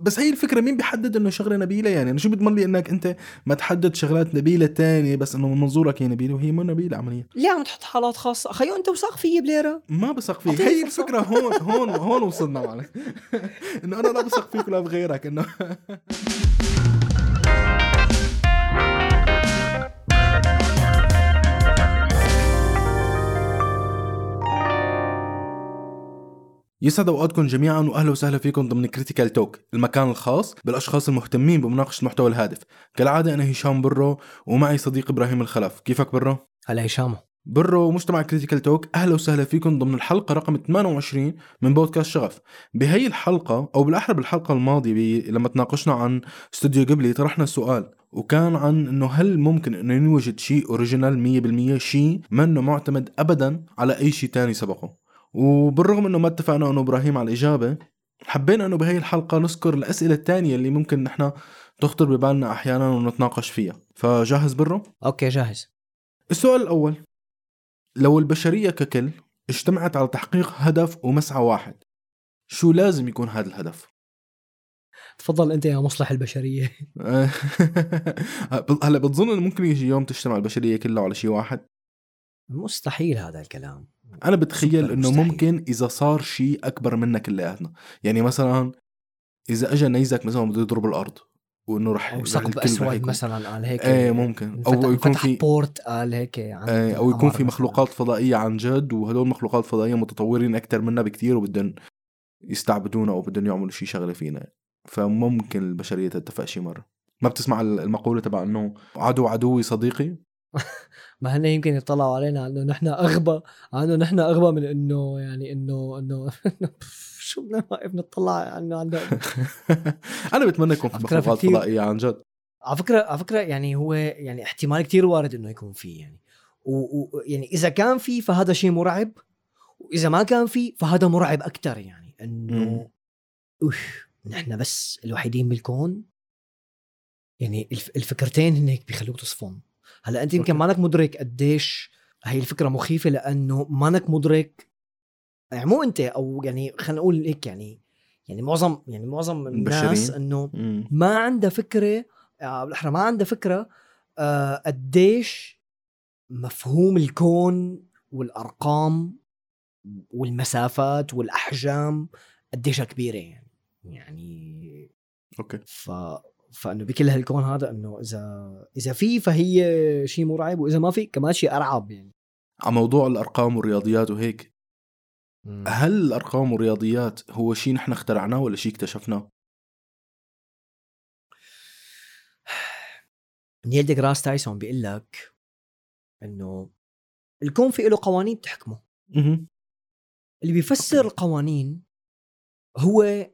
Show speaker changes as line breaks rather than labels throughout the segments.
بس هي الفكرة مين بيحدد إنه شغلة نبيلة؟ يعني أنا شو بيضمن لي إنك أنت ما تحدد شغلات نبيلة تانية بس إنه من منظورك هي نبيلة وهي مو نبيلة عمليا.
ليه عم تحط حالات خاصة؟ خيو أنت وثاق فيي بليرة.
ما بثق فيك. هي. الفكرة هون هون هون وصلنا معك إنه أنا لا بثق فيك ولا بغيرك إنه يسعد أوقاتكم جميعا واهلا وسهلا فيكم ضمن Critical Talk المكان الخاص بالأشخاص المهتمين بمناقشة المحتوى الهادف. كالعادة أنا هشام bro ومعي صديقي إبراهيم الخلف. كيفك bro؟
هلا هشام.
bro ومجتمع Critical Talk أهلا وسهلا فيكم ضمن الحلقة رقم 28 من بودكاست شغف. بهي الحلقة أو بالأحرى بالحلقة الماضية لما تناقشنا عن استوديو قبلي طرحنا سؤال وكان عن إنه هل ممكن إنه ينوجد شيء original 100% شيء منه معتمد ابدا على أي شيء تاني سبقه؟ وبالرغم إنه ما اتفقنا إنه إبراهيم على الإجابة حبينا إنه بهي الحلقة نذكر الأسئلة الثانية اللي ممكن نحن تخطر ببالنا أحيانا ونتناقش فيها. فجاهز bro؟
okay جاهز.
السؤال الأول لو البشرية ككل اجتمعت على تحقيق هدف ومسعى واحد شو لازم يكون هذا الهدف؟
تفضل أنت يا مصلح البشرية.
هلا بتظن إنه ممكن يجي يوم تجتمع البشرية كلها على شيء واحد؟
مستحيل هذا الكلام.
أنا بتخيل إنه
مستحيل.
ممكن إذا صار شيء أكبر منا كلياتنا يعني مثلا إذا اجى نيزك مثلا بده يضرب الأرض وإنه رح أو
ثقب
أسود
مثلا قال هيك
إيه ممكن. أو يكون
فتح
في
بورت قال هيك
آه، أو يكون في مخلوقات فضائية عن جد وهدول مخلوقات فضائية متطورين أكثر منا بكتير وبدهم يستعبدونا أو بدهم يعملوا شيء شغلة فينا. فممكن البشرية تتفق شي مرة. ما بتسمع المقولة تبع إنه عدو عدوي صديقي؟
مثلاً. ما هن يمكن يطلعوا علينا إنه نحن أغبى إنه نحن أغبى من إنه يعني إنه إنه شو بدنا واقف نطلع انه عندنا
أنا بتمنى يكون في
في
مخلوقات
كتير-
فضائيه عن جد.
على فكرة على فكرة يعني هو يعني احتمال كتير وارد إنه يكون فيه يعني. ويعني إذا كان فيه فهذا شيء مرعب وإذا ما كان فيه فهذا مرعب أكثر يعني. إنه أوف نحن بس الوحيدين بالكون. يعني الف- الفكرتين هن هيك بيخلوك تصفن. هلا أنت يمكن. مانك مدرك قديش هي الفكرة مخيفة لأنه مانك مدرك يعني مو أنت أو يعني خلينا نقول هيك يعني يعني معظم يعني معظم الناس.
إنه.
ما عندها فكرة آه، بالأحرى ما عندها فكرة آه، قديش مفهوم الكون والأرقام والمسافات والأحجام قديشها كبيرة يعني يعني
okay
ف فإنه بكل هالكون هذا إنه إذا إذا في فهي شيء مرعب وإذا ما في كمان شيء أرعب يعني
على موضوع الأرقام والرياضيات وهيك هل الأرقام والرياضيات هو شيء نحن اخترعناه ولا شيء اكتشفناه؟
نيل ديغراس تايسون بيقول لك إنه الكون في له قوانين بتحكمه. اللي بيفسر القوانين هو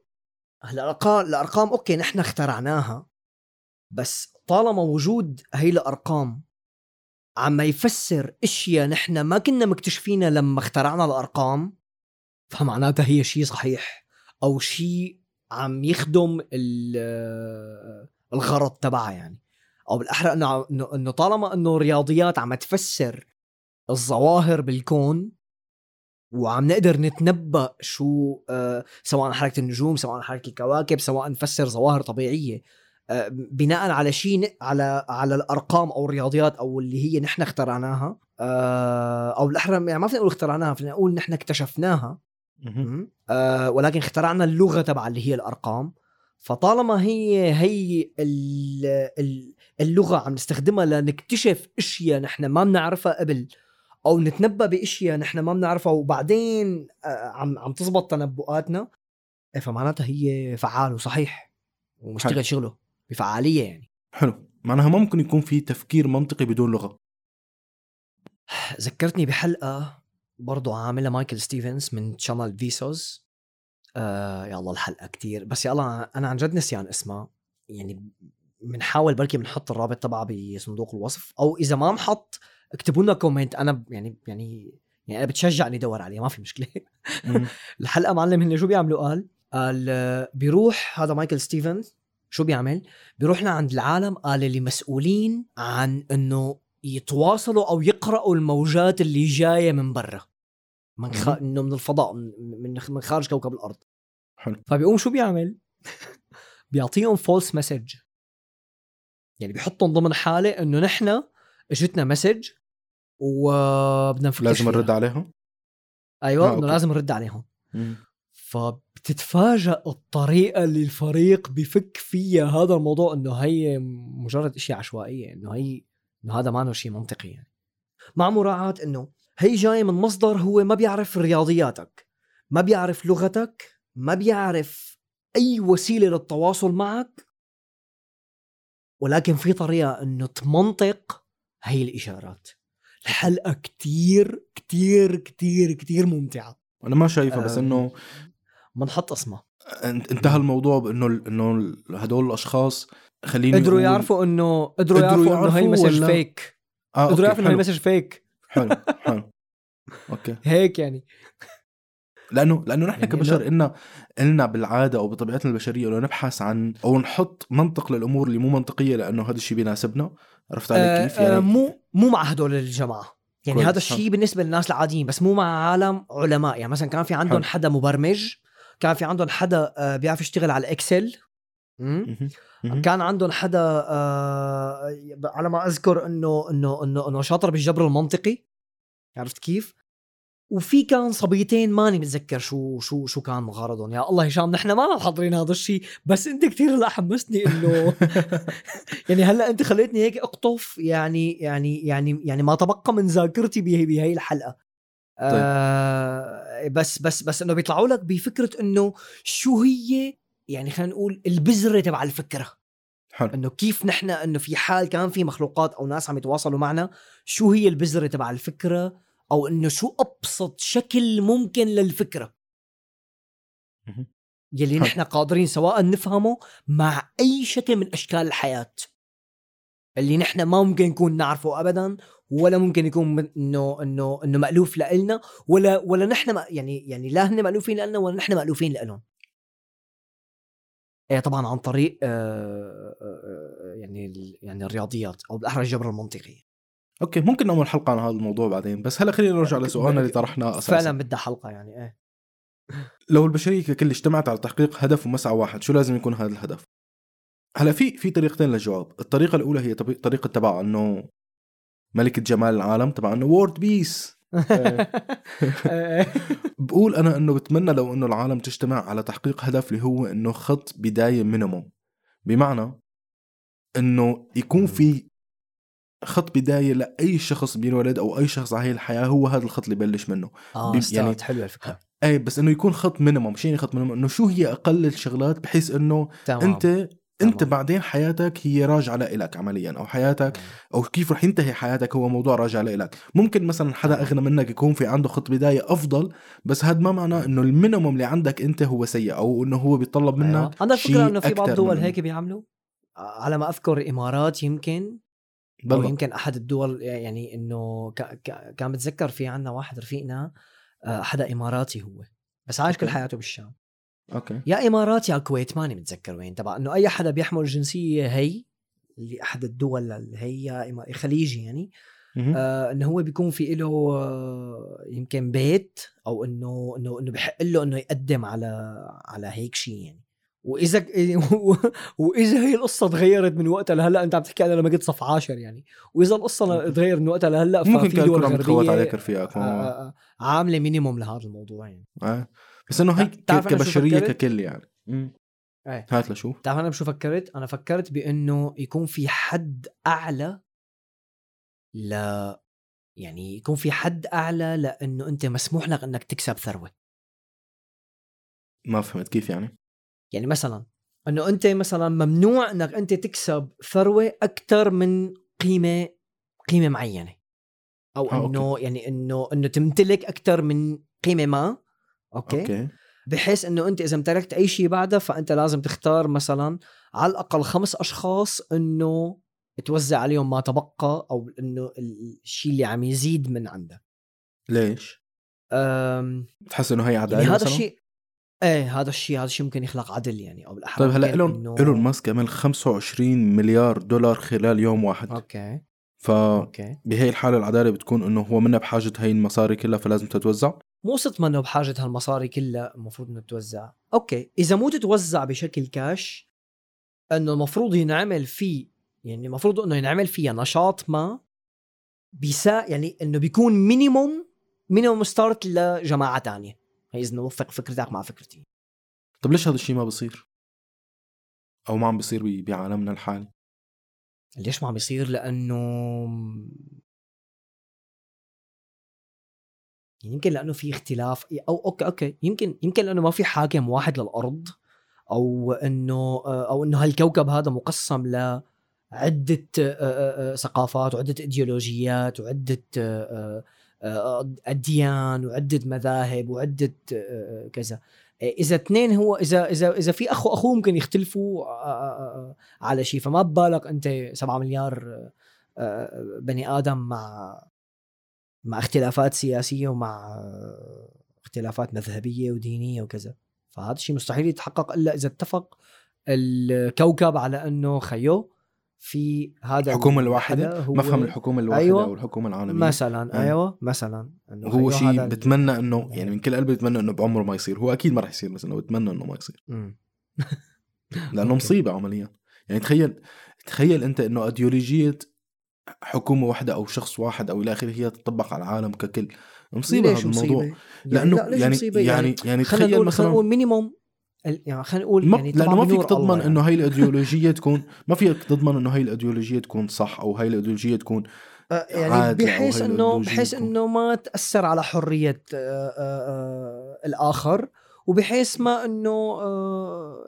هلا الارقام الأرقام أوكي نحن اخترعناها. بس طالما وجود هي الأرقام عم يفسر إشياء نحن ما كنا مكتشفينها لما اخترعنا الأرقام فمعناتها هي شيء صحيح أو شيء عم يخدم ال- الغرض تبعها يعني. أو بالأحرى انه إنه طالما إنه رياضيات عم تفسر الظواهر بالكون وعم نقدر نتنبأ شو آه سواء حركة النجوم سواء حركة الكواكب سواء نفسر ظواهر طبيعية. آه بناء على شيء على على الأرقام أو الرياضيات أو اللي هي نحن اخترعناها آه أو بالاحرى يعني ما فينا نقول اخترعناها فينا نقول نحن اكتشفناها. ولكن اخترعنا اللغة تبع اللي هي الأرقام. فطالما هي هي ال- ال- اللغة عم نستخدمها لنكتشف أشياء نحن ما بنعرفها قبل أو نتنبأ بإشياء نحن ما بنعرفها وبعدين آه، عم عم تزبط تنبؤاتنا إيه، فمعناتها هي فعال وصحيح. ومشتغل شغله بفعالية يعني.
حلو. معناها ما ممكن يكون في تفكير منطقي بدون لغة.
ذكرتني بحلقة برضو عاملها مايكل ستيفنز من channel Vsauce آه يا الله الحلقة كتير. بس يا الله أنا عن جد نسيان اسمها. يعني بنحاول بركي بنحط الرابط تبعها بصندوق الوصف أو إذا ما محط اكتبوا لنا comment. أنا يعني يعني يعني أنا بتشجعني أدور عليها ما في
مشكلة.
الحلقة معلم هن شو بيعملوا؟ قال قال آه، بيروح هذا مايكل ستيفنز شو بيعمل؟ بيروح لعند العالم قال اللي مسؤولين عن إنه يتواصلوا أو يقرأوا الموجات اللي جاية من برا. من خ... إنه من الفضاء من من من خارج كوكب الأرض.
حلو.
فبيقوم شو بيعمل؟ بيعطيهم false message يعني بيحطهم ضمن حالة إنه نحن اجتنا message وبدنا نفكر
لازم. نرد عليها أيوه
انه. لازم نرد عليهم
مم.
فبتتفاجأ الطريقة اللي الفريق بفك فيها هذا الموضوع إنه هي مجرد اشياء عشوائية إنه هي إنه هذا ما شيء منطقي يعني مع مراعاة إنه هي جاي من مصدر هو ما بيعرف رياضياتك ما بيعرف لغتك ما بيعرف أي وسيلة للتواصل معك ولكن في طريقة إنه تمنطق هي الإشارات. الحلقة كتير كتير كتير كتير ممتعة.
أنا ما شايفها بس
آه،
إنه
بنحط اسمها.
انت- انتهى الموضوع بإنه إنه هدول الأشخاص خليني
قدروا يعرفوا إنه قدروا
قدروا
يعرفوا إنه هي
يعرفوا
مسج
ولا-
فيك
آه
قدروا يعرفوا إنه هي
حلو.
message fake
حلو حلو. okay.
هيك يعني.
لأنه لأنه نحن
يعني
كبشر إلنا إلنا بالعادة أو بطبيعتنا البشرية إنه نبحث عن أو نحط منطق للأمور اللي مو منطقية لأنه هذا الشيء بيناسبنا عرفت علي
آه
كيف؟ يعني
آه مو مو مع هدول الجماعة يعني هذا الشيء بالنسبة للناس العاديين بس مو مع عالم علماء يعني مثلا كان في عندهم. حدا مبرمج كان في عندهم حدا آه بيعرف يشتغل على الاكسل. كان عندهم حدا آه على ما أذكر إنه إنه إنه إنه شاطر بالجبر المنطقي عرفت كيف؟ وفي كان صبيتين ماني متذكر شو شو شو كان غرضهم يا الله هشام نحن ما محضرين هذا الشيء بس انت كثير هلا حمسني إنه يعني هلأ انت خليتني هيك أقطف يعني يعني يعني يعني ما تبقى من ذاكرتي بهي بهي الحلقة. آه بس بس بس إنه بيطلعوا لك بفكرة إنه شو هي يعني خلينا نقول البذرة تبع الفكرة.
حلو.
إنه كيف نحن إنه في حال كان في مخلوقات أو ناس عم يتواصلوا معنا شو هي البذرة تبع الفكرة؟ أو إنه شو أبسط شكل ممكن
للفكرة.
يلي. نحن قادرين سواء نفهمه مع أي شكل من أشكال الحياة اللي نحن ما ممكن نكون نعرفه ابدا ولا ممكن يكون إنه إنه إنه مألوف لنا ولا ولا نحن يعني يعني لا هن مألوفين لنا ولا نحن مألوفين لهم إيه طبعا عن طريق آه آه آه، يعني يعني الرياضيات أو بالاحرى الجبر المنطقي
أوكي ممكن نعمل حلقة عن هذا الموضوع بعدين بس هلأ خلينا نرجع لسؤالنا اللي طرحناه أساسا.
فعلا بدها حلقة يعني إيه.
لو البشرية ككل اجتمعت على تحقيق هدف ومسعى واحد شو لازم يكون هذا الهدف؟ هلأ في في طريقتين للجواب. الطريقة الأولى هي طريقة تبع إنه ملكة جمال العالم تبع إنه world peace
إيه.
بقول أنا إنه بتمنى لو إنه العالم تجتمع على تحقيق هدف اللي هو إنه خط بداية minimum بمعنى إنه يكون في خط بداية لأي شخص بينولد أو أي شخص على هي الحياة هو هذا الخط اللي بلش منه.
آه
بي-
يعني حلوة الفكرة.
اي بس إنه يكون خط minimum شيء يعني خط minimum إنه شو هي أقل الشغلات؟ بحيث إنه
تمام.
انت أنت
تمام.
بعدين حياتك هي راجعة لإلك عمليا أو حياتك أو كيف رح ينتهي حياتك هو موضوع راجع لإلك. ممكن مثلا حدا أغنى منك يكون في عنده خط بداية أفضل بس هذا ما معناه إنه المينيموم اللي عندك أنت هو سيء أو إنه هو بيطلب منك
أيوة. عندك
شيء
فكره إنه في بعض الدول هيك بيعملوا. آه، على ما أذكر الامارات يمكن أو
بالله
يمكن أحد الدول يعني إنه كان بتذكر في عنا واحد رفيقنا آه، حدا إماراتي هو بس عايش كل. حياته بالشام.
أوكي.
يا امارات يا الكويت ماني متذكر وين. تبع إنه أي حدا بيحمل الجنسيه هي اللي أحد الدول اللي هي خليجي يعني. آه إنه هو بيكون في له آه يمكن بيت أو إنه إنه إنه بحق له إنه يقدم على على هيك شيء يعني. وإذا وإذا هي القصة تغيرت من وقتها لهلأ أنت عم تحكي أنا لما كنت صف عاشر يعني وإذا القصة تغير من وقتها لهلأ
ممكن كان
دول
تخوت عليك
غربيه
رفيقك
آه، آه، آه، عاملة مينيموم لهذا الموضوع يعني
آه. بس إنه هيك
كبشرية؟
ككل يعني مم.
إيه.
هات لشوف
بتعرف أنا بشو فكرت؟ أنا فكرت بإنه يكون في حد أعلى ل يعني يكون في حد أعلى لإنه أنت مسموح لك إنك تكسب ثروة،
ما فهمت كيف يعني
يعني مثلا إنه أنت مثلا ممنوع إنك أنت تكسب ثروة أكثر من قيمة قيمة معينة أو
آه،
إنه يعني إنه إنه تمتلك أكثر من قيمة ما okay,
okay.
بحيث إنه أنت إذا امتلكت أي شيء بعدها فأنت لازم تختار مثلا على الأقل خمس أشخاص إنه توزع عليهم ما تبقى أو إنه الشيء اللي عم يزيد من عندك
ليش؟
أم
بتحس إنه هي عدالة
يعني هذا؟ الشيء إيه هذا الشيء هذا الشيء ممكن يخلق عدل يعني أو بالأحرى
طيب هلا ايلون
إنه-
ايلون ماسك عمل 25 مليار دولار خلال يوم واحد.
okay.
فبهي
أوكي.
الحالة العدالة بتكون إنه هو منا بحاجة هي المصاري كلها فلازم تتوزع؟
مو قصة ما إنه بحاجة هالمصاري كلها المفروض إنه توزع okay إذا مو تتوزع بشكل كاش إنه المفروض ينعمل فيه يعني المفروض إنه ينعمل فيها نشاط ما بيسا يعني إنه بيكون minimum minimum start لجماعة تانية. اذا نوفق فكرتك مع فكرتي
طب ليش هذا الشيء ما بصير؟ أو ما عم بيصير بعالمنا الحالي؟
ليش ما عم بيصير لأنه يمكن لأنه في اختلاف أو okay okay يمكن يمكن لأنه ما في حاكم واحد للأرض أو إنه أو إنه هالكوكب هذا مقسم ل عدة آه، آه، آه، ثقافات وعدة إيديولوجيات وعدة آه، آه، وعدة مذاهب وعدة آه، آه، كذا. إذا اثنين هو إذا إذا إذا في أخ وأخوه ممكن يختلفوا على شيء. فما ببالك أنت 7 مليار بني آدم مع مع اختلافات سياسية ومع اختلافات مذهبية ودينية وكذا. فهذا الشيء مستحيل يتحقق إلا إذا اتفق الكوكب على أنه خيو. في هذا
الحكومة
الحدا
الواحدة
هو
مفهم الحكومة الواحدة
أيوة.
أو الحكومة العالمية
مثلا
إيه.
أيوه مثلا إنه
هو
خيو
شيء بتمنى إنه يعني من كل قلبي بتمنى إنه بعمره ما يصير هو أكيد ما راح يصير بس إنه بتمنى إنه ما يصير.
لأنه.
مصيبة عمليا يعني تخيل تخيل أنت إنه أيديولوجية حكومة واحدة أو شخص واحد أو إلى آخره هي تطبق على العالم ككل
مصيبة
هذا الموضوع
مصيبة؟
لأنه
لا ليش
يعني
مصيبة؟
يعني يعني
خلينا
تخيل مثلا
نقول مينيموم يعني خلينا نقول
ما
يعني لأنه
ما فيك تضمن
الله
انه
يعني.
هاي الإيديولوجية تكون ما فيك تضمن إنه هاي الإيديولوجية تكون صح أو هاي الإيديولوجية تكون
آه، يعني بحيث
هي
انه بحيث إنه ما تأثر على حرية آه، آه، آه، الآخر وبحيث ما إنه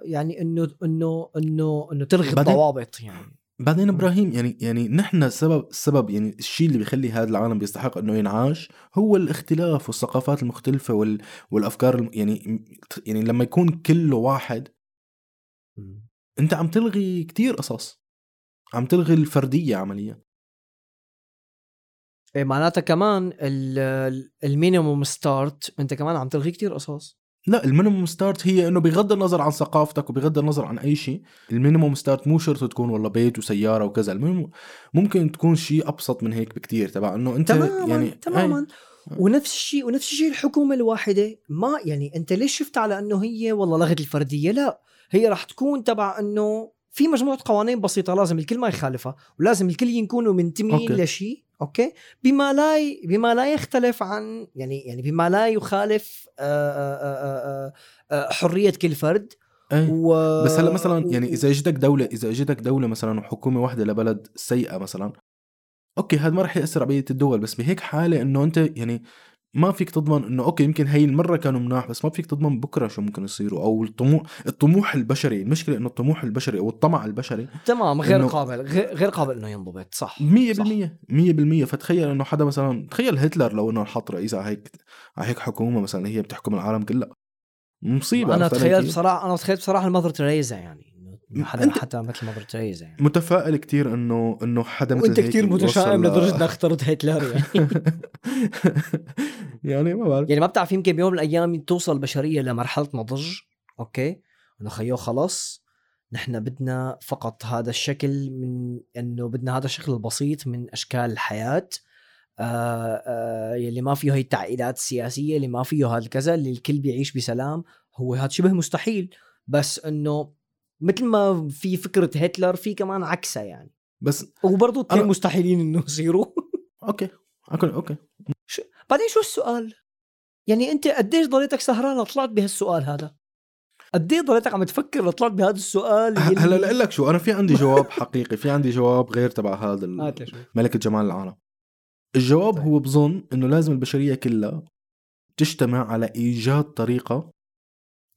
يعني انه انه انه إنه تلغي الضوابط يعني
بعدين إبراهيم يعني يعني نحن السبب السبب يعني الشيء اللي بيخلي هذا العالم بيستحق إنه ينعاش هو الاختلاف والثقافات المختلفة وال والأفكار يعني يعني لما يكون كله واحد أنت عم تلغي كتير قصص. عم تلغي الفردية عمليا.
إيه معناتها كمان ال- ال minimum start أنت كمان عم تلغي كتير قصص.
لا ال minimum start هي إنه بغض النظر عن ثقافتك وبغض النظر عن أي شيء ال minimum start مو شرط تكون والله بيت وسيارة وكذا ال minimum ممكن تكون شيء أبسط من هيك بكتير تبع إنه أنت
تماما
يعني
تماما
أي.
ونفس الشيء ونفس الشيء الحكومة الواحدة ما يعني أنت ليش شفت على إنه هي والله لغت الفردية لا هي راح تكون تبع إنه في مجموعة قوانين بسيطة لازم الكل ما يخالفها ولازم الكل يكونوا منتمين. لشيء أوكي بما لا ي... بما لا يختلف عن يعني يعني بما لا يخالف آآ آآ آآ حرية كل فرد
أي.
و...
بس هلا مثلا يعني إذا إجتك دولة إذا إجتك دولة مثلا وحكومة واحدة لبلد سيئة مثلا okay هذا ما رح يأثر على بقية الدول بس بهيك حالة إنه أنت يعني ما فيك تضمن إنه okay يمكن هي المرة كانوا مناح بس ما فيك تضمن بكرة شو ممكن يصيروا أو الطموح الطموح البشري المشكلة إنه الطموح البشري أو الطمع البشري
تمام غير قابل غير, قابل إنه ينضبط صح
100% 100% فتخيل إنه حدا مثلا تخيل هتلر لو إنه حط رئيس على هيك على هيك حكومة مثلا هي بتحكم العالم كله مصيبة أنا
تخيلت؟ بصراحة أنا تخيلت بصراحة ال Mother تريزا يعني. حدا
أنت-
حتى مثل مذر تريزا يعني.
متفائل كتير إنه إنه حدا مثل وأنت
كثير متشائم لدرجة إنك اخترت هتلر يعني.
يعني ما بعرف.
يعني ما بتعرف يمكن بيوم من الأيام توصل البشريه لمرحلة نضج أوكي؟ إنه خيو خلص نحن بدنا فقط هذا الشكل من إنه بدنا هذا الشكل البسيط من أشكال الحياة. آه آه يلي ما فيه هي التعقيدات السياسية اللي ما فيه هذا الكذا اللي الكل بيعيش بسلام هو هذا شبه مستحيل. بس إنه مثل ما في فكرة هتلر في كمان عكسها يعني
بس
وبرضه اثنين
أنا-
مستحيلين إنه يصيروا
okay okay okay
بعدين شو السؤال؟ يعني أنت قديش ضليتك سهران لطلعت بهالسؤال هذا؟ قديش ضليتك عم تفكر لطلعت بهذا السؤال يلي-
هلا لاقول لك شو أنا في عندي جواب حقيقي في عندي جواب غير تبع هذا ال-. ملكة جمال العالم الجواب
طيب.
هو بظن إنه لازم البشرية كلها تجتمع على إيجاد طريقة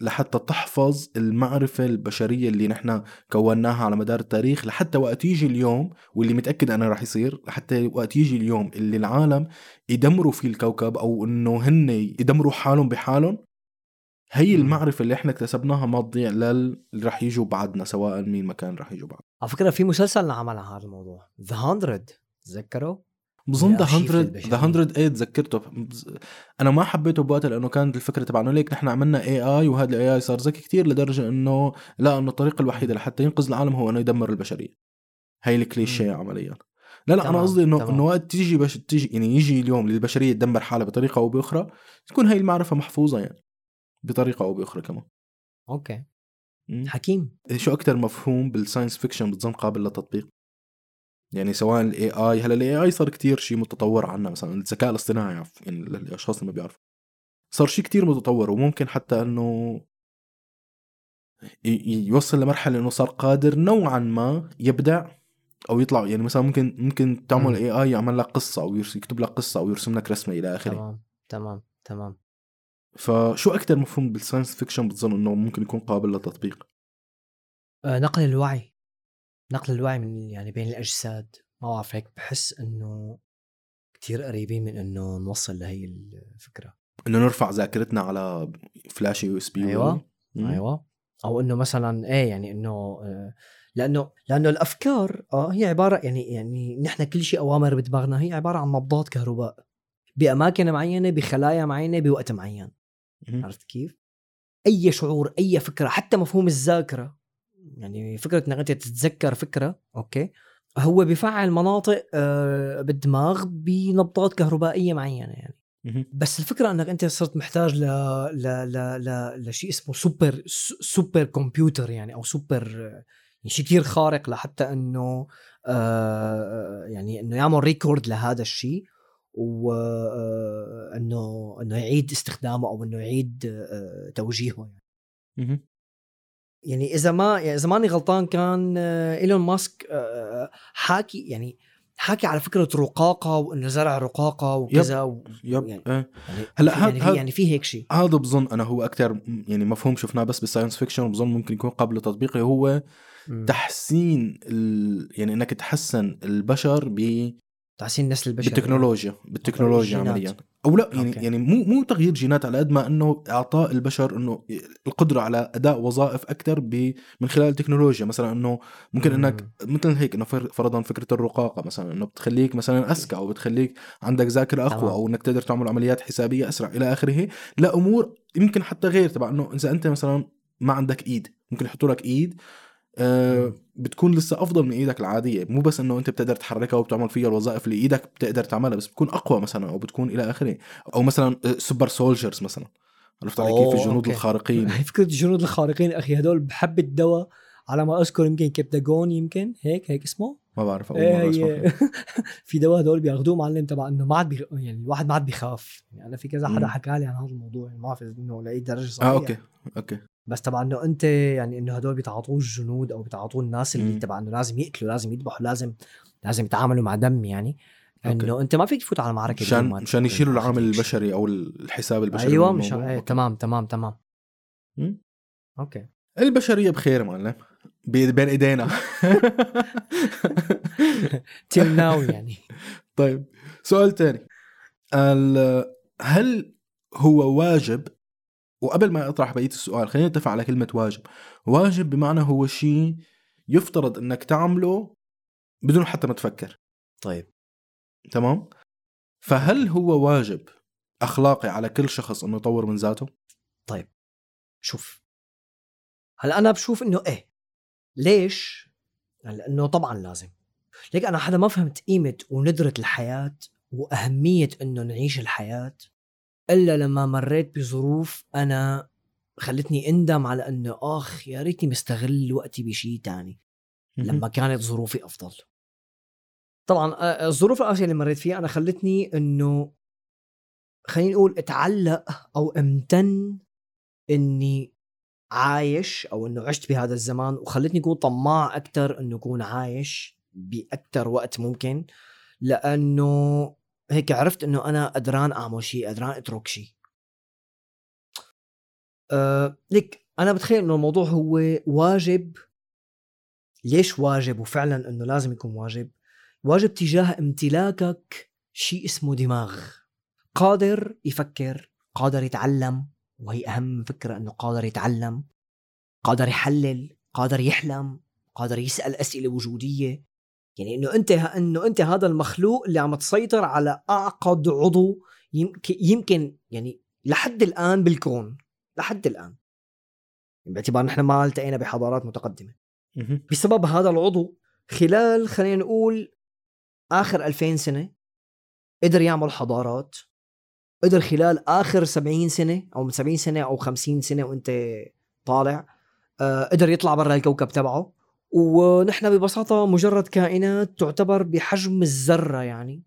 لحتى تحفظ المعرفة البشرية اللي نحن كوناها على مدار التاريخ لحتى وقت يجي اليوم واللي متأكد أنا رح يصير لحتى وقت يجي اليوم اللي العالم يدمروا فيه الكوكب أو إنه هن يدمروا حالهم بحالهم هي. المعرفة اللي إحنا اكتسبناها ما تضيع للي رح يجوا بعدنا سواء مين ما كان رح يجوا بعد
على فكرة في مسلسل انعمل عن هذا الموضوع ذا 100 تذكروا؟
بظن The
الأرشيف
100
البشري.
The 100 إيه تذكرته أنا ما حبيته بوقتها لأنه كانت الفكرة تبع انه ليك نحن عملنا AI وهذا ال AI صار ذكي كتير لدرجة إنه لا إنه الطريقة الوحيده لحتى ينقذ العالم هو إنه يدمر البشرية هي الكليشيه. عمليا لا لا أنا
تمام،
قصدي
إنه.
إنه وقت تيجي بش تيجي يعني يجي اليوم للبشرية تدمر حالها بطريقة أو بأخرى تكون هي المعرفة محفوظة يعني بطريقة أو بأخرى كمان okay.
حكيم
شو أكثر مفهوم بال science fiction بتظن قابل للتطبيق يعني سواء ال AI هلا ال AI صار كتير شيء متطور عنا مثلا الذكاء الاصطناعي يعني للاشخاص اللي ما بيعرفوا. صار شيء كتير متطور وممكن حتى إنه يوصل لمرحلة إنه صار قادر نوعا ما يبدع أو يطلع. يعني مثلا ممكن ممكن تعمل. AI يعمل لك قصة أو يكتب لك قصة أو يرسم لك رسمة إلى آخره.
تمام تمام تمام.
فشو أكثر مفهوم بال science fiction بتظن إنه ممكن يكون قابل للتطبيق؟
آه نقل الوعي. نقل الوعي من يعني بين الأجساد ما بعرف هيك بحس إنه كتير قريبين من إنه نوصل لهي الفكرة.
إنه نرفع ذاكرتنا على flash USB
أيوة. أيوه. أو إنه مثلا إيه يعني إنه آه، لأنه لأنه الأفكار آه هي عبارة يعني يعني نحن كل شيء أوامر بدماغنا هي عبارة عن نبضات كهرباء بأماكن معينة بخلايا معينة بوقت معين. عرفت كيف؟ أي شعور أي فكرة حتى مفهوم الذاكرة. يعني فكرة إنك أنت تتذكر فكرة أوكي؟ هو بفعل مناطق آه، بالدماغ بنبضات كهربائية معينة يعني. بس الفكرة إنك أنت صرت محتاج ل ل ل ل لشيء اسمه super super computer يعني أو سوبر آه، يعني شيء كثير خارق لحتى إنه آه يعني إنه يعمل record لهذا الشيء وانه إنه يعيد استخدامه أو إنه يعيد آه، توجيهه يعني. يعني إذا ما يعني إذا ماني غلطان كان آه، إيلون ماسك آه، حاكي يعني حاكي على فكرة رقاقة وإنه زرع رقاقة وكذا و...
yep
يعني-
إيه.
يعني
هلأ
يعني
هاد-
يعني في هيك شيء
هذا بظن أنا هو أكثر يعني مفهوم شفناه بس بال science fiction وبظن ممكن يكون قابل لتطبيقه هو تحسين ال... يعني إنك تحسن البشر ب...
تحسين النسل البشري
بالتكنولوجيا بالتكنولوجيا. عمليا أو لا يعني
أوكي.
يعني مو مو تغيير جينات على قد ما إنه إعطاء البشر إنه القدرة على أداء وظائف أكثر ب... من خلال التكنولوجيا مثلا إنه ممكن
مم.
انك مثل هيك إنه فر- فرضا فكرة الرقاقة مثلا إنه بتخليك مثلا أذكى أو بتخليك عندك ذاكرة أقوى
تمام.
أو إنك تقدر تعمل عمليات حسابية أسرع إلى آخره لامور يمكن حتى غير تبع إنه إذا أنت مثلا ما عندك إيد ممكن يحطوا لك إيد آه. بتكون لسه أفضل من إيدك العادية. مو بس إنه أنت بتقدر تحركها وبتعمل فيها الوظائف اللي إيدك بتقدر تعملها بس بتكون أقوى مثلا أو بتكون إلى آخره. أو مثلا super soldiers مثلا. عرفت علي كيف؟ الجنود
أوكي.
الخارقين.
فكرة الجنود الخارقين أخي هدول بحبة دواء على ما أذكر يمكن كبتاجون يمكن هيك هيك اسمه.
ما بعرف
أول
مرة أسمع
هي-
فيه.
في دواء هدول بياخذوه معلم تبع إنه ما عاد بي... يعني الواحد ما عاد بيخاف. يعني أنا في كذا. حدا حكى لي عن هذا الموضوع يعني ما بعرف إنه لأي درجة صحيح
آه أوكي أوكي.
بس طبعا إنه أنت يعني إنه هدول بيتعاطوه الجنود أو بيتعاطوه الناس اللي. تبع إنه لازم يقتلوا لازم يذبحوا لازم لازم يتعاملوا مع دم يعني. إنه أنت ما فيك تفوت على معركة
مشان مشان يشيلوا العامل. البشري أو الحساب البشري أيوه
مشان.
إيه.
تمام تمام تمام. أوكي
البشرية بخير معلم بي- بين إيدينا
till now يعني
طيب سؤال تاني ال- هل هو واجب وقبل ما أطرح بقية السؤال خلينا نتفق على كلمة واجب. واجب بمعنى هو شيء يفترض إنك تعمله بدون حتى ما تفكر.
طيب.
تمام؟ فهل هو واجب أخلاقي على كل شخص إنه يطور من ذاته؟
شوف. هلأ أنا بشوف إنه إيه. ليش؟ لأنه طبعا لازم. ليك أنا حدا ما فهمت قيمة وندرة الحياة وأهمية إنه نعيش الحياة. إلا لما مريت بظروف أنا خلتني إندم على انه آخ يا ريتني مستغل وقتي بشيء تاني. لما كانت ظروفي أفضل. طبعا آه، الظروف القاسيه اللي مريت فيها أنا خلتني إنه خلينا نقول اتعلق أو امتن إني عايش أو إنه عشت بهذا الزمان وخلتني أكون طماع أكثر إنه أكون عايش باكثر وقت ممكن لأنه هيك عرفت إنه أنا قدران أعمل شيء قدران أترك شيء أه ليك أنا بتخيل إنه الموضوع هو واجب. ليش واجب؟ وفعلا إنه لازم يكون واجب. واجب تجاه امتلاكك شيء اسمه دماغ. قادر يفكر قادر يتعلم وهي أهم فكرة إنه قادر يتعلم قادر يحلل قادر يحلم قادر يسأل أسئلة وجودية. يعني إنه أنت إنه أنت هذا المخلوق اللي عم تسيطر على أعقد عضو يمكن يمكن يعني لحد الآن بالكون لحد الآن. باعتبار نحن ما التقينا بحضارات
متقدمة.
بسبب هذا العضو خلال خلينا نقول آخر 2000 سنة قدر يعمل حضارات قدر خلال آخر 70 سنة أو من 70 سنة أو 50 سنة وأنت طالع آه، قدر يطلع برا الكوكب تبعه. ونحن ببساطة مجرد كائنات تعتبر بحجم الذرة يعني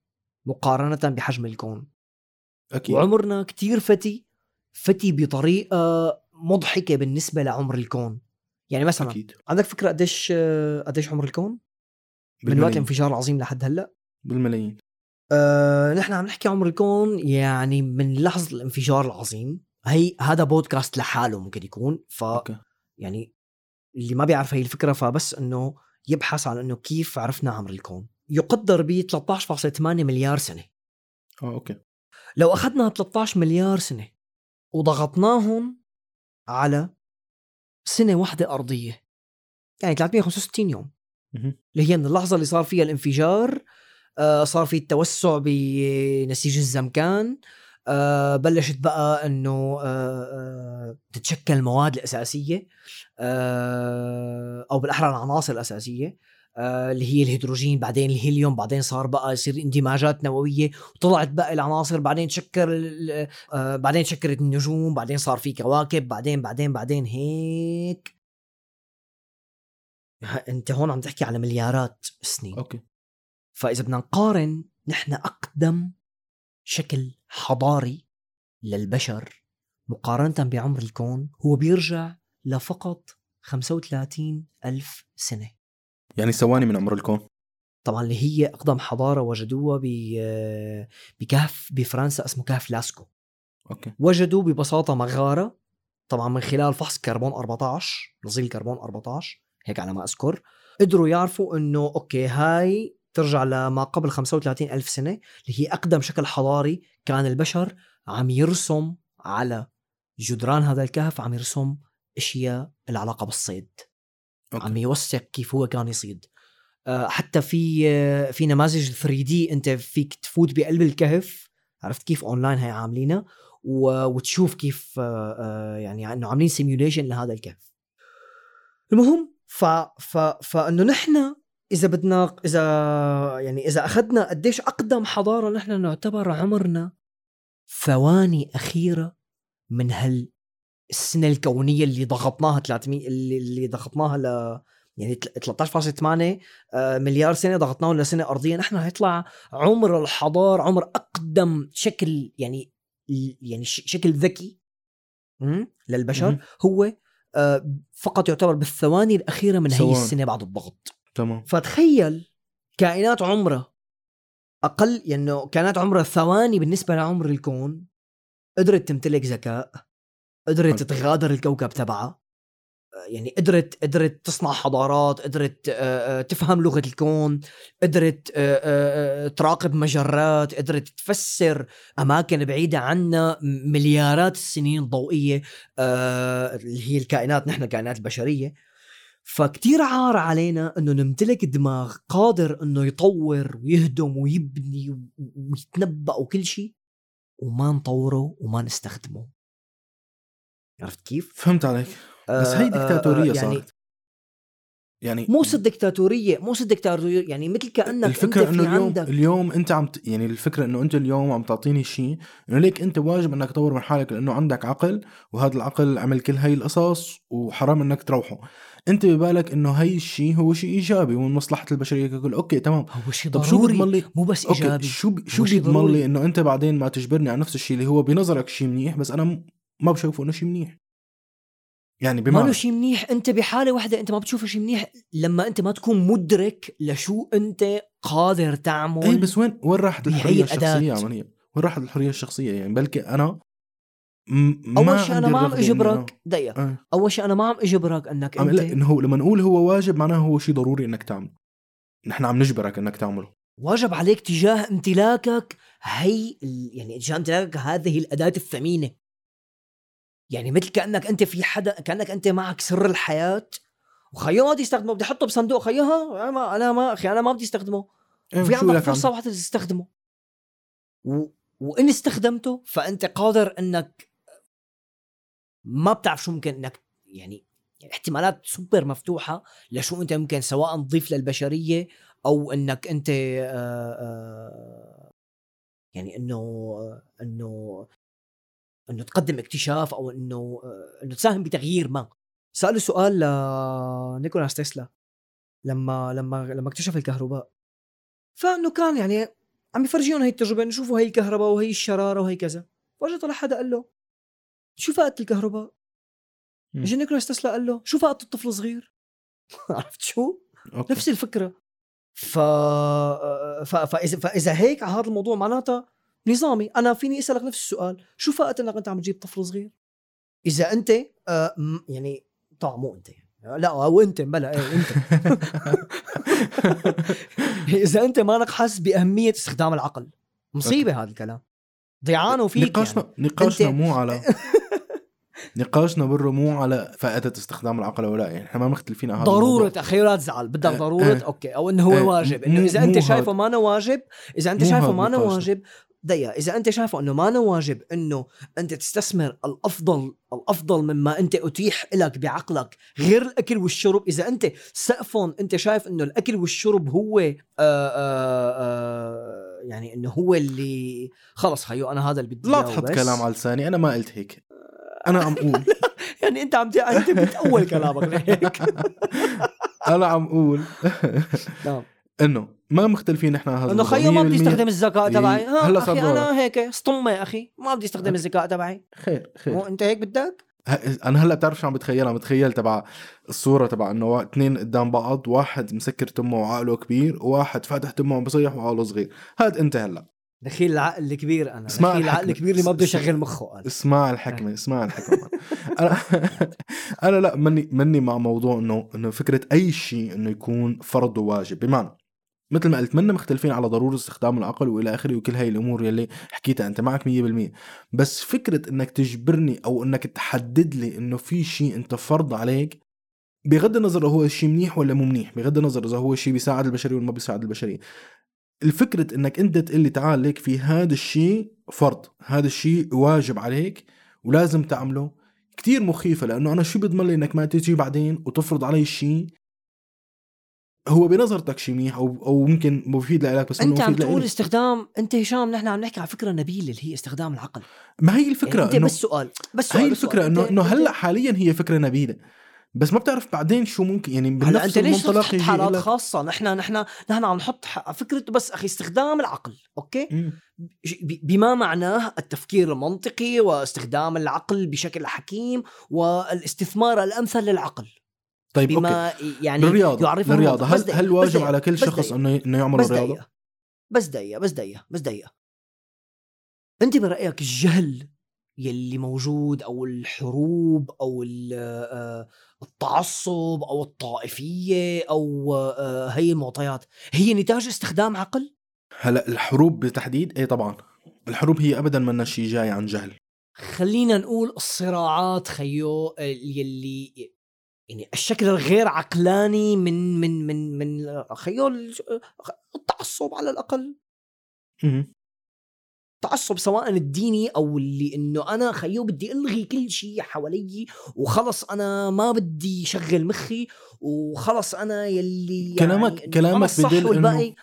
مقارنة بحجم الكون.
أكيد.
وعمرنا كتير فتي فتي بطريقة مضحكة بالنسبة لعمر الكون. يعني مثلا
أكيد.
عندك فكرة قديش قديش عمر الكون؟ من وقت
بالملايين
الانفجار العظيم لحد هلأ.
بالملايين.
أه نحن عم نحكي عمر الكون يعني من لحظة الانفجار العظيم. هي هذا بودكاست لحاله ممكن يكون ف
أوكي.
يعني اللي ما بيعرف هي الفكرة فبس إنه يبحث عن إنه كيف عرفنا عمر الكون. يقدر ب 13.8 مليار سنة.
آه أوكي.
لو أخذنا 13 مليار سنة وضغطناهم على سنة واحدة أرضية يعني 365 يوم. اللي هي من اللحظة اللي صار فيها الانفجار آه، صار في التوسع بنسيج الزمكان آه، بلشت بقى إنه آه، آه، تتشكل المواد الأساسية آه، أو بالأحرى العناصر الأساسية آه، اللي هي الهيدروجين بعدين الهيليوم بعدين صار بقى يصير اندماجات نووية وطلعت بقى العناصر بعدين تشكل ال- آه، بعدين تشكلت النجوم بعدين صار في كواكب بعدين بعدين بعدين هيك. أنت هون عم تحكي على مليارات السنين
أوكي.
فإذا بدنا نقارن نحن أقدم شكل حضاري للبشر مقارنة بعمر الكون هو بيرجع لفقط 35 ألف سنة.
يعني ثواني من عمر الكون.
طبعا اللي هي أقدم حضارة وجدوها ب- بكهف بفرنسا اسمه كهف لاسكو.
أوكي.
وجدوا ببساطة مغارة طبعا من خلال فحص كربون 14 نظير كربون 14 هيك على ما أذكر. قدروا يعرفوا إنه أوكي هاي ترجع لما قبل 35 ألف سنة اللي هي أقدم شكل حضاري كان البشر عم يرسم على جدران هذا الكهف عم يرسم أشياء العلاقة بالصيد.
أوكي.
عم يوثق كيف هو كان يصيد. آه، حتى في آه، في نماذج 3D أنت فيك تفوت بقلب الكهف عرفت كيف أونلاين هي عاملينها؟ وتشوف كيف آه، يعني إنه عاملين simulation لهذا الكهف. المهم ف ف فإنه نحن إذا بدنا إذا يعني إذا أخذنا قديش أقدم حضارة نحن نعتبر عمرنا ثواني أخيرة من هال السنة الكونية اللي ضغطناها 300 اللي, اللي ضغطناها ل يعني تل- 13.8 آه، مليار سنة ضغطناهم لسنة أرضية نحن هيطلع عمر الحضارة عمر أقدم شكل يعني يعني شكل ذكي للبشر. هو آه، فقط يعتبر بالثواني الأخيرة من هي. السنة بعد الضغط
تمام
فتخيل كائنات عمرها أقل يعني كائنات عمرها ثواني بالنسبة لعمر الكون قدرت تمتلك ذكاء قدرت
حلو.
تتغادر الكوكب تبعها يعني قدرت قدرت تصنع حضارات قدرت آه، آه، تفهم لغة الكون قدرت آه، تراقب مجرات قدرت تفسر أماكن بعيدة عنا مليارات السنين الضوئية اللي هي الكائنات نحن كائنات البشرية فكتير عار علينا إنه نمتلك دماغ قادر إنه يطور ويهدم ويبني ويتنبأ وكل شيء وما نطوره وما نستخدمه. عرفت كيف؟
فهمت عليك. بس هي
آه،
ديكتاتورية
آه، يعني
صارت. يعني
مو صد ديكتاتورية مو صد ديكتاتورية يعني مثل كأنك
الفكرة
انت إنه
اليوم
عندك
اليوم أنت عم ت... يعني الفكرة إنه أنت اليوم عم تعطيني شيء إنه ليك أنت واجب إنك تطور من حالك لأنه عندك عقل وهذا العقل عمل كل هاي القصص وحرام إنك تروحه. انت ببالك انه هي الشيء هو شيء ايجابي ومن مصلحة البشرية ككل. أوكي تمام.
هو شيء
طب شو بيضمن لي
مو بس إيجابي.
شو ب... شو بيضمن. لي إنه أنت بعدين ما تجبرني على نفس الشيء اللي هو بنظرك شيء منيح بس أنا م- ما بشوفه إنه شيء منيح. يعني
ما
بمعنى
له شيء منيح. أنت بحالة واحدة أنت ما بتشوفه شيء منيح لما أنت ما تكون مدرك لشو أنت قادر تعمل
إيه بس وين وين راحت
الحرية.
الشخصية؟ عمليا وين راحت الحرية الشخصية؟ يعني بلكي
أنا
أول
شيء
أنا
ما عم اجبرك دقيقه
أنا- آه.
أول شيء أنا ما عم اجبرك
إنك
انت
لا إنه هو لما نقول هو واجب معناه هو شيء ضروري إنك تعمله. نحن عم نجبرك إنك تعمله.
واجب عليك تجاه امتلاكك هي يعني تجاه امتلاكك هذه الأداة الثمينة. يعني مثل كأنك أنت في حدا كأنك أنت معك سر الحياة وخيو ما بدي أستخدمه بدي أحطه بصندوق خيها أنا ما أنا ما أخي أنا ما بدي أستخدمه.
إيه،
في عندك فرصة واحدة تستخدمه. و... وإن استخدمته فأنت قادر إنك ما بتعرف شو ممكن انك يعني احتمالات سوبر مفتوحة لشو أنت ممكن سواء تضيف للبشرية أو إنك أنت آه، آه، يعني إنه إنه إنه تقدم اكتشاف أو إنه آه، إنه تساهم بتغيير ما. سألوا سؤال لنيكولاس تسلا لما لما لما اكتشف الكهرباء. فإنه كان يعني عم يفرجيهم هي التجربة إنه شوفوا هي الكهرباء وهي الشرارة وهي كذا. فجأة طلع حدا قال له شو فائدة الكهرباء؟
مم.
اجى نيكولاس تسلا قال له شو فائدة الطفل الصغير؟ عرفت شو؟
أوكي.
نفس الفكرة ف... ف... فإذا فإذا هيك على هذا الموضوع معناتها نظامي أنا فيني أسألك نفس السؤال شو فائدة إنك أنت عم تجيب طفل صغير إذا أنت آه يعني طبعا مو أنت لا أو أنت بلا إيه أنت إذا أنت مانك حاسس بأهمية استخدام العقل مصيبة هذا الكلام ضيعانه فيك
نقاشنا
يعني.
نقاشنا مو على نقاشنا bro مو على فائدة استخدام العقل أو لا يعني إحنا ما مختلفين على.
أخي لا تزعل بدك
آه،
ضرورة
آه.
أوكي أو إنه هو
آه،
واجب
إنه
إذا
أنت.
شايفه ما أنا واجب إذا
أنت
شايفه ما أنا. واجب دقيقة إذا أنت شايفه إنه ما أنا واجب إنه أنت تستثمر الأفضل الأفضل مما أنت أتيح لك بعقلك غير الأكل والشرب إذا أنت سقفهم أنت شايف إنه الأكل والشرب هو آآ آآ آآ يعني إنه هو اللي خلص خيو أنا هذا اللي بدي
لا تحط. كلام على لساني أنا ما قلت هيك أنا عم أقول.
يعني أنت عم أنت بتأول كلامك لهيك.
أنا عم أقول
نعم.
إنه ما مختلفين على هذا إنه.
خيو ما بدي
100%
استخدم الذكاء تبعي.
هلا أخي.
أنا هيك سطمه يا أخي. ما بدي استخدم الذكاء تبعي.
خير خير.
مو أنت هيك بدك؟
أنا هلا بتعرف شو عم بتخيلها عم بتخيل تبع الصورة تبع إنه اثنين قدام بعض واحد مسكر تمه وعقله كبير وواحد فاتح تمه وعم بصيح وعقله صغير. هاد أنت هلا.
دخيل العقل الكبير أنا
اسمع
دخيل العقل. الكبير اللي ما بده يشغل مخه قال
اسمع الحكمة اسمع الحكمة. أنا أنا لا مني مني مع موضوع إنه إنه فكرة أي شيء إنه يكون فرض وواجب بمعنى مثل ما قلت منا مختلفين على ضرورة استخدام العقل وإلى آخره وكل هاي الأمور يلي حكيتها أنت معك 100% بس فكرة إنك تجبرني أو إنك تحدد لي إنه في شيء أنت فرض عليك بغض النظر هو شيء منيح ولا مو منيح بغض النظر إذا هو شيء بيساعد البشرية ولا ما بيساعد البشرية. الفكرة إنك أنت تقول لي تعال ليك في هذا الشيء فرض هذا الشيء واجب عليك ولازم تعمله كتير مخيفة لأنه أنا شو بضمن لي إنك ما تجي بعدين وتفرض علي شيء هو بنظرتك شيء منيح أو أو ممكن مفيد لك بس أنت
عم تقول. استخدام أنت هشام نحن عم نحكي على فكرة نبيله اللي هي استخدام العقل
ما هي الفكرة
يعني
أنت
بس سؤال بس سؤال
هي
سؤال.
إنه
إنه
هلأ حاليا هي فكرة نبيلة بس ما بتعرف بعدين شو ممكن يعني
هلا
بنفس
أنت ليش تحط حالات خاصة؟ نحن نحن نحن عم نحط فكرة بس أخي استخدام العقل أوكي؟
مم.
بما معناه التفكير المنطقي واستخدام العقل بشكل حكيم والاستثمار الأمثل للعقل.
طيب
بما يعني
الرياضة
يعرفه
الرياضة
المنطق. بس
هل هل واجب على كل شخص إنه إنه يعمل
بس
الرياضة؟
دقيقة بس دقيقة بس دقيقة بس دقيقة. أنت برأيك الجهل يلي موجود أو الحروب أو آه، التعصب أو الطائفية أو آه، هي المعطيات. هي نتاج استخدام عقل؟
هلأ الحروب بالتحديد؟ إيه طبعا. الحروب هي ابدا ما شيء جاي عن جهل.
خلينا نقول الصراعات خيو يلي يعني الشكل الغير عقلاني من من من من خيو الج- التعصب على
الأقل.
التعصب سواء الديني أو اللي إنه أنا خيو بدي ألغي كل شيء حوالي وخلص أنا ما بدي شغل مخي وخلص أنا يلي
كلامك-
يعني إنه
كلامك بدل إنه-
والباقي.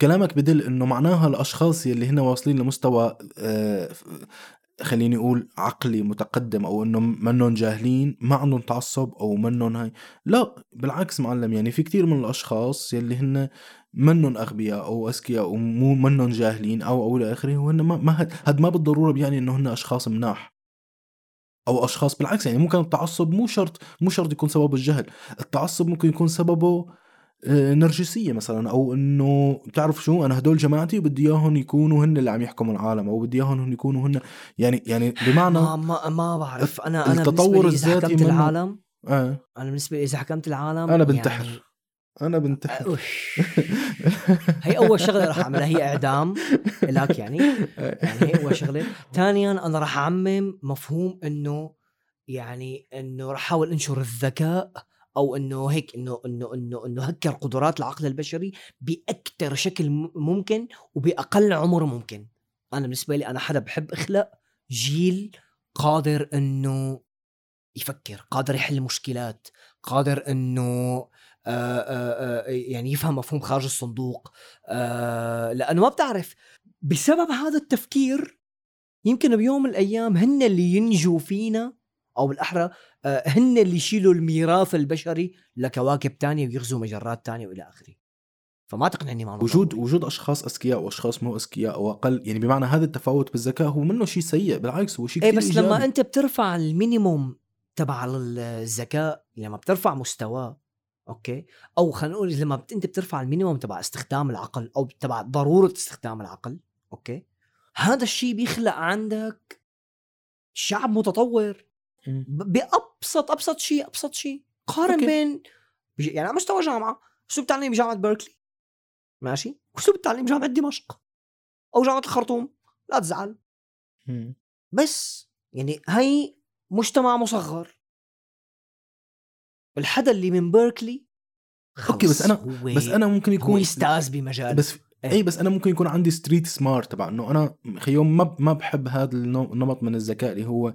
كلامك بدل إنه معناها الأشخاص يلي هن واصلين لمستوى آه، خليني أقول عقلي متقدم أو إنه منهم جاهلين ما عندهم تعصب أو منهم هاي. لا بالعكس معلم يعني في كتير من الأشخاص يلي هن منهم أغبياء أو أذكياء أو مو منهم جاهلين أو أو إلى آخره وهن ما ما هاد- ما بالضرورة بيعني إنه هن أشخاص مناح أو أشخاص بالعكس يعني ممكن التعصب مو شرط مو شرط يكون سببه الجهل التعصب ممكن يكون سببه نرجسية مثلا أو إنه بتعرف شو؟ أنا هدول جماعتي وبدي إياهم يكونوا هن اللي عم يحكموا العالم أو بدي إياهم هن يكونوا هن يعني يعني بمعنى
ما ما ما بعرف. أنا أنا
التطور
بالنسبة لي إذا
الذاتي
حكمت العالم
آه.
أنا بالنسبة لي إذا حكمت العالم
أنا بنتحر.
يعني
أنا بنتحر.
هي أول شغلة رح أعملها هي إعدام لك يعني. يعني هي أول شغلة. ثانيا أنا رح أعمم مفهوم إنه يعني إنه رح أحاول أنشر الذكاء أو إنه هيك إنه إنه إنه إنه هكر قدرات العقل البشري باكثر شكل ممكن وبأقل عمر ممكن. أنا بالنسبة لي أنا حدا بحب أخلق جيل قادر إنه يفكر قادر يحل مشكلات قادر إنه آه، آه، يعني يفهم مفهوم خارج الصندوق لأنه ما بتعرف. بسبب هذا التفكير يمكن بيوم من الأيام هن اللي ينجوا فينا أو بالأحرى آه، هن اللي يشيلوا الميراث البشري لكواكب تانية ويغزوا مجرات تانية وإلى آخره فما تقنعني مع
وجود ضروري. وجود أشخاص أذكياء وأشخاص مو أذكياء أو أقل يعني بمعنى هذا التفاوت بالذكاء هو منه شيء سيء بالعكس هو شيء
إيه بس إيجابي. لما أنت بترفع المينيموم تبع الذكاء لما بترفع مستواه أوكي أو خلينا نقول لما أنت بترفع ال minimum تبع استخدام العقل أو تبع ضرورة استخدام العقل أوكي هذا الشيء بيخلق عندك شعب متطور بأبسط أبسط شيء أبسط شيء. قارن أوكي. بين يعني على مستوى جامعة أسلوب تعليم بجامعة بيركلي. ماشي؟ أسلوب التعليم بجامعة دمشق. أو جامعة الخرطوم. لا تزعل. بس يعني هي مجتمع مصغر. الحدا اللي من بركي
أوكي بس أنا بس أنا ممكن يكون
أستاذ بمجال
بس اي إيه، بس أنا ممكن يكون عندي street smart تبع إنه أنا خيو ما ما بحب هذا النمط من الذكاء اللي هو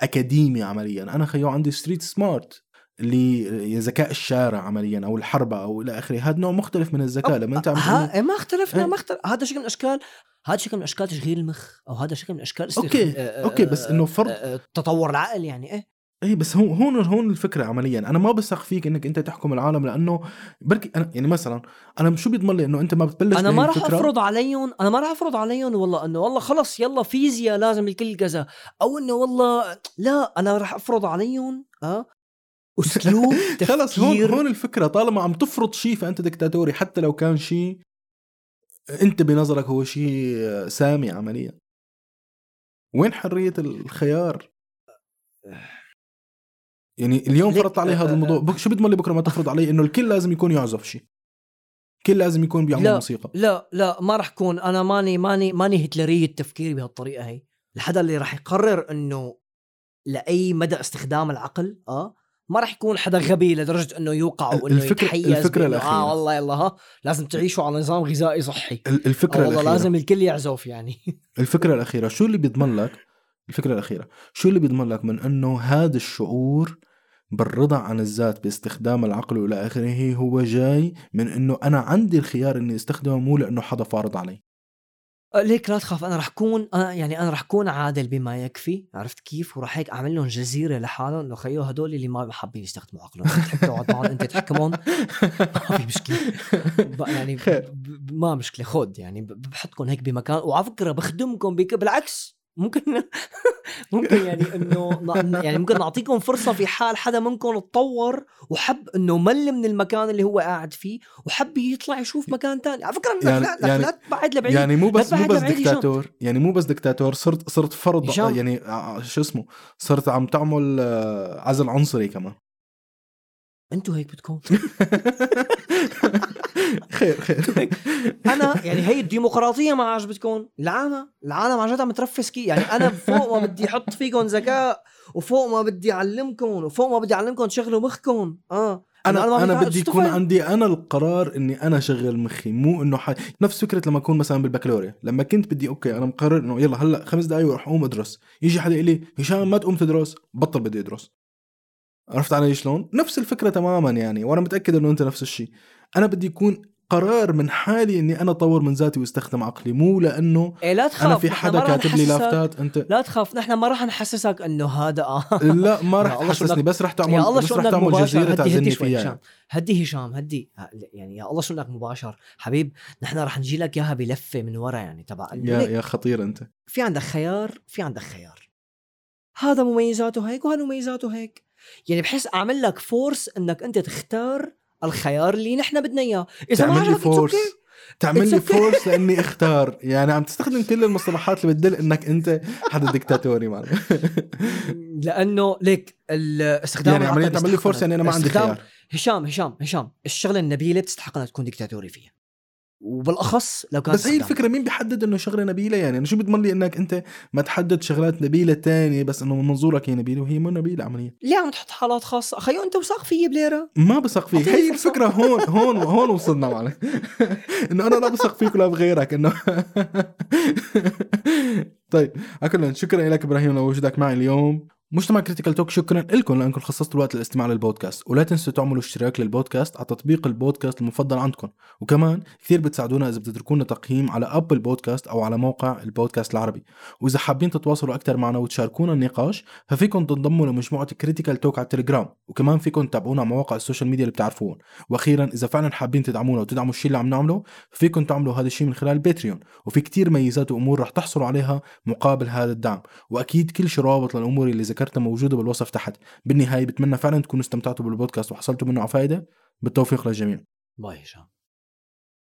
أكاديمي عمليا. أنا خيو عندي street smart اللي ذكاء الشارع عمليا أو الحربقة أو إلى آخره هذا نوع مختلف من الذكاء. لما أنت
عم ها ما اختلفنا إيه. ما اختلف. هذا شكل من اشكال هذا شكل من أشكال تشغيل المخ أو هذا شكل من أشكال
أوكي آه أوكي بس إنه فرض آه
تطور العقل يعني إيه.
اي بس هون هون هون الفكرة عمليا. أنا ما بثق فيك إنك أنت تحكم العالم لأنه بركي أنا يعني مثلا أنا شو بيضمن لي إنه أنت ما بتبلش
أنا ما راح أفرض عليهم أنا ما راح أفرض عليهم والله إنه والله خلص يلا فيزياء لازم الكل كذا. أو إنه والله لا أنا راح أفرض عليهم آه أسلوب تفكير
خلص هون هون الفكرة. طالما عم تفرض شيء فأنت دكتاتوري حتى لو كان شيء أنت بنظرك هو شيء سامي عمليا. وين حرية الخيار؟ يعني اليوم فرضت علي هذا الموضوع. شو بيضمن لي بكرة ما تفرض علي إنه الكل لازم يكون يعزف شيء الكل لازم يكون بيعمل
لا
موسيقى.
لا لا ما راح كون أنا ماني ماني ماني هتلرية التفكير بهالطريقة هي. الحدا اللي راح يقرر إنه لأي مدى استخدام العقل آه ما راح يكون حدا غبي لدرجة إنه يوقع وإنه
الفكرة يتحيز الفكرة الأخيرة.
آه والله يلا ها. لازم تعيشوا على نظام غذائي صحي.
الفكرة
والله الأخيرة. لازم الكل يعزف يعني.
الفكرة الأخيرة. شو اللي بيضمن لك الفكرة الأخيرة. شو اللي بيضمن لك من أنه هذا الشعور بالرضا عن الذات باستخدام العقل والى آخره هو جاي من أنه أنا عندي الخيار إني أستخدمه مو لأنه حدا فارض علي؟
أه، ليك لا تخاف أنا رح كون أنا يعني أنا رح كون عادل بما يكفي. عرفت كيف؟ وراح هيك أعمل لهم جزيرة لحالهم. انه خيو هدول اللي ما حابين يستخدموا عقلهم. تحب تقعد معهم أنت تحكمهم ما في مشكلة. يعني ما مشكلة خود يعني بحطكم هيك بمكان. وعلى فكرة بخدمكم بالعكس. ممكن ممكن يعني إنه يعني ممكن نعطيكم فرصة في حال حدا منكم تطور وحب إنه مل من المكان اللي هو قاعد فيه وحب يطلع يشوف مكان تاني. على فكرة يعني لا, يعني لا تبعد لبعيد.
يعني مو بس مو بس دكتاتور يعني مو بس دكتاتور صرت صرت فرض يعني آه، شو اسمه صرت عم تعمل آه، عزل عنصري كمان.
أنتوا هيك بدكم
خير خير.
أنا يعني هي الديمقراطية ما عجبتكم العالم العالم عن جد عم ترفس كي. يعني أنا فوق ما بدي أحط فيكم ذكاء وفوق ما بدي أعلمكم وفوق ما بدي أعلمكم تشغلوا مخكم آه.
أنا أنا, أنا بدي يكون عندي أنا القرار إني أنا شغل مخي مو إنه ح... نفس فكرة لما أكون مثلا بالبكالوريا. لما كنت بدي أوكي أنا مقرر إنه يلا هلأ خمس دقائق وراح أقوم أدرس. يجي حدا يقول لي هشام ما تقوم تدرس. بطل بدي أدرس. عرفت علي شلون؟ نفس الفكرة تماما يعني وأنا متأكد إنه أنت نفس الشيء. أنا بدي يكون قرار من حالي إني أنا أطور من ذاتي وأستخدم عقلي مو لأنه
إيه لا تخاف
أنا في حدا كاتب لي لافتات انت
لا تخاف نحن ما راح نحسسك إنه هذا آه.
لا ما راح تحسسني بس راح تعمل
يا الله
بس راح تعمل جزيرة تعزلني فيها.
هدي هشام هدي يعني يا الله شو انك مباشر؟ حبيب نحن راح نجي لك إياها بلفة من ورا يعني تبع
يا يا خطير أنت.
في عندك خيار؟ في عندك خيار. هذا مميزاته هيك وهذا مميزاته هيك. يعني بحس أعمل لك force إنك أنت تختار الخيار اللي نحن بدنا إياه.
إذا ما عجبك force تعمل لي force لإني أختار. يعني عم تستخدم كل المصطلحات اللي بتدل إنك أنت حدا ديكتاتوري معنا
لأنه ليك الاستخدام
يعني عمليا تعمل لي force يعني أنا ما عندي خيار.
هشام هشام هشام. الشغلة النبيلة بتستحق إنها تكون ديكتاتوري فيها. وبالأخص لو كان
بس هي الفكرة مين بيحدد إنه شغلة نبيلة؟ يعني أنا شو بيضمن لي إنك أنت ما تحدد شغلات نبيلة تانية بس إنه من منظورك هي نبيلة وهي مو نبيلة عمليا.
ليه عم تحط حالات خاصة؟ خيو أنت وثق فيي بليرة.
ما بثق فيك هي الفكرة هون هون هون وصلنا معنا. إنه أنا لا بثق فيك ولا بغيرك إنه طيب على شكرا لك إبراهيم لوجودك معي اليوم. مجتمع Critical Talk شكرا لكم لأنكم خصصتوا الوقت للاستماع للبودكاست. ولا تنسوا تعملوا اشتراك للبودكاست على تطبيق البودكاست المفضل عندكم. وكمان كثير بتساعدونا إذا بتتركونا تقييم على Apple Podcast أو على موقع البودكاست العربي. وإذا حابين تتواصلوا أكثر معنا وتشاركونا النقاش ففيكم تنضموا لمجموعة Critical Talk على التليجرام وكمان فيكم تتابعونا على مواقع ال social media اللي بتعرفون وأخيرا إذا فعلا حابين تدعمونا وتدعموا الشيء اللي عم نعمله فيكم تعملوا هذا الشيء من خلال Patreon وفي كتير ميزات وأمور رح تحصلوا عليها مقابل هذا الدعم. وأكيد كل شي رابط للأمور اللي ذكرتها موجوده بالوصف تحت. بالنهاية بتمنى فعلا تكونوا استمتعتوا بالبودكاست وحصلتوا منه على فائده بالتوفيق للجميع.
باي هشام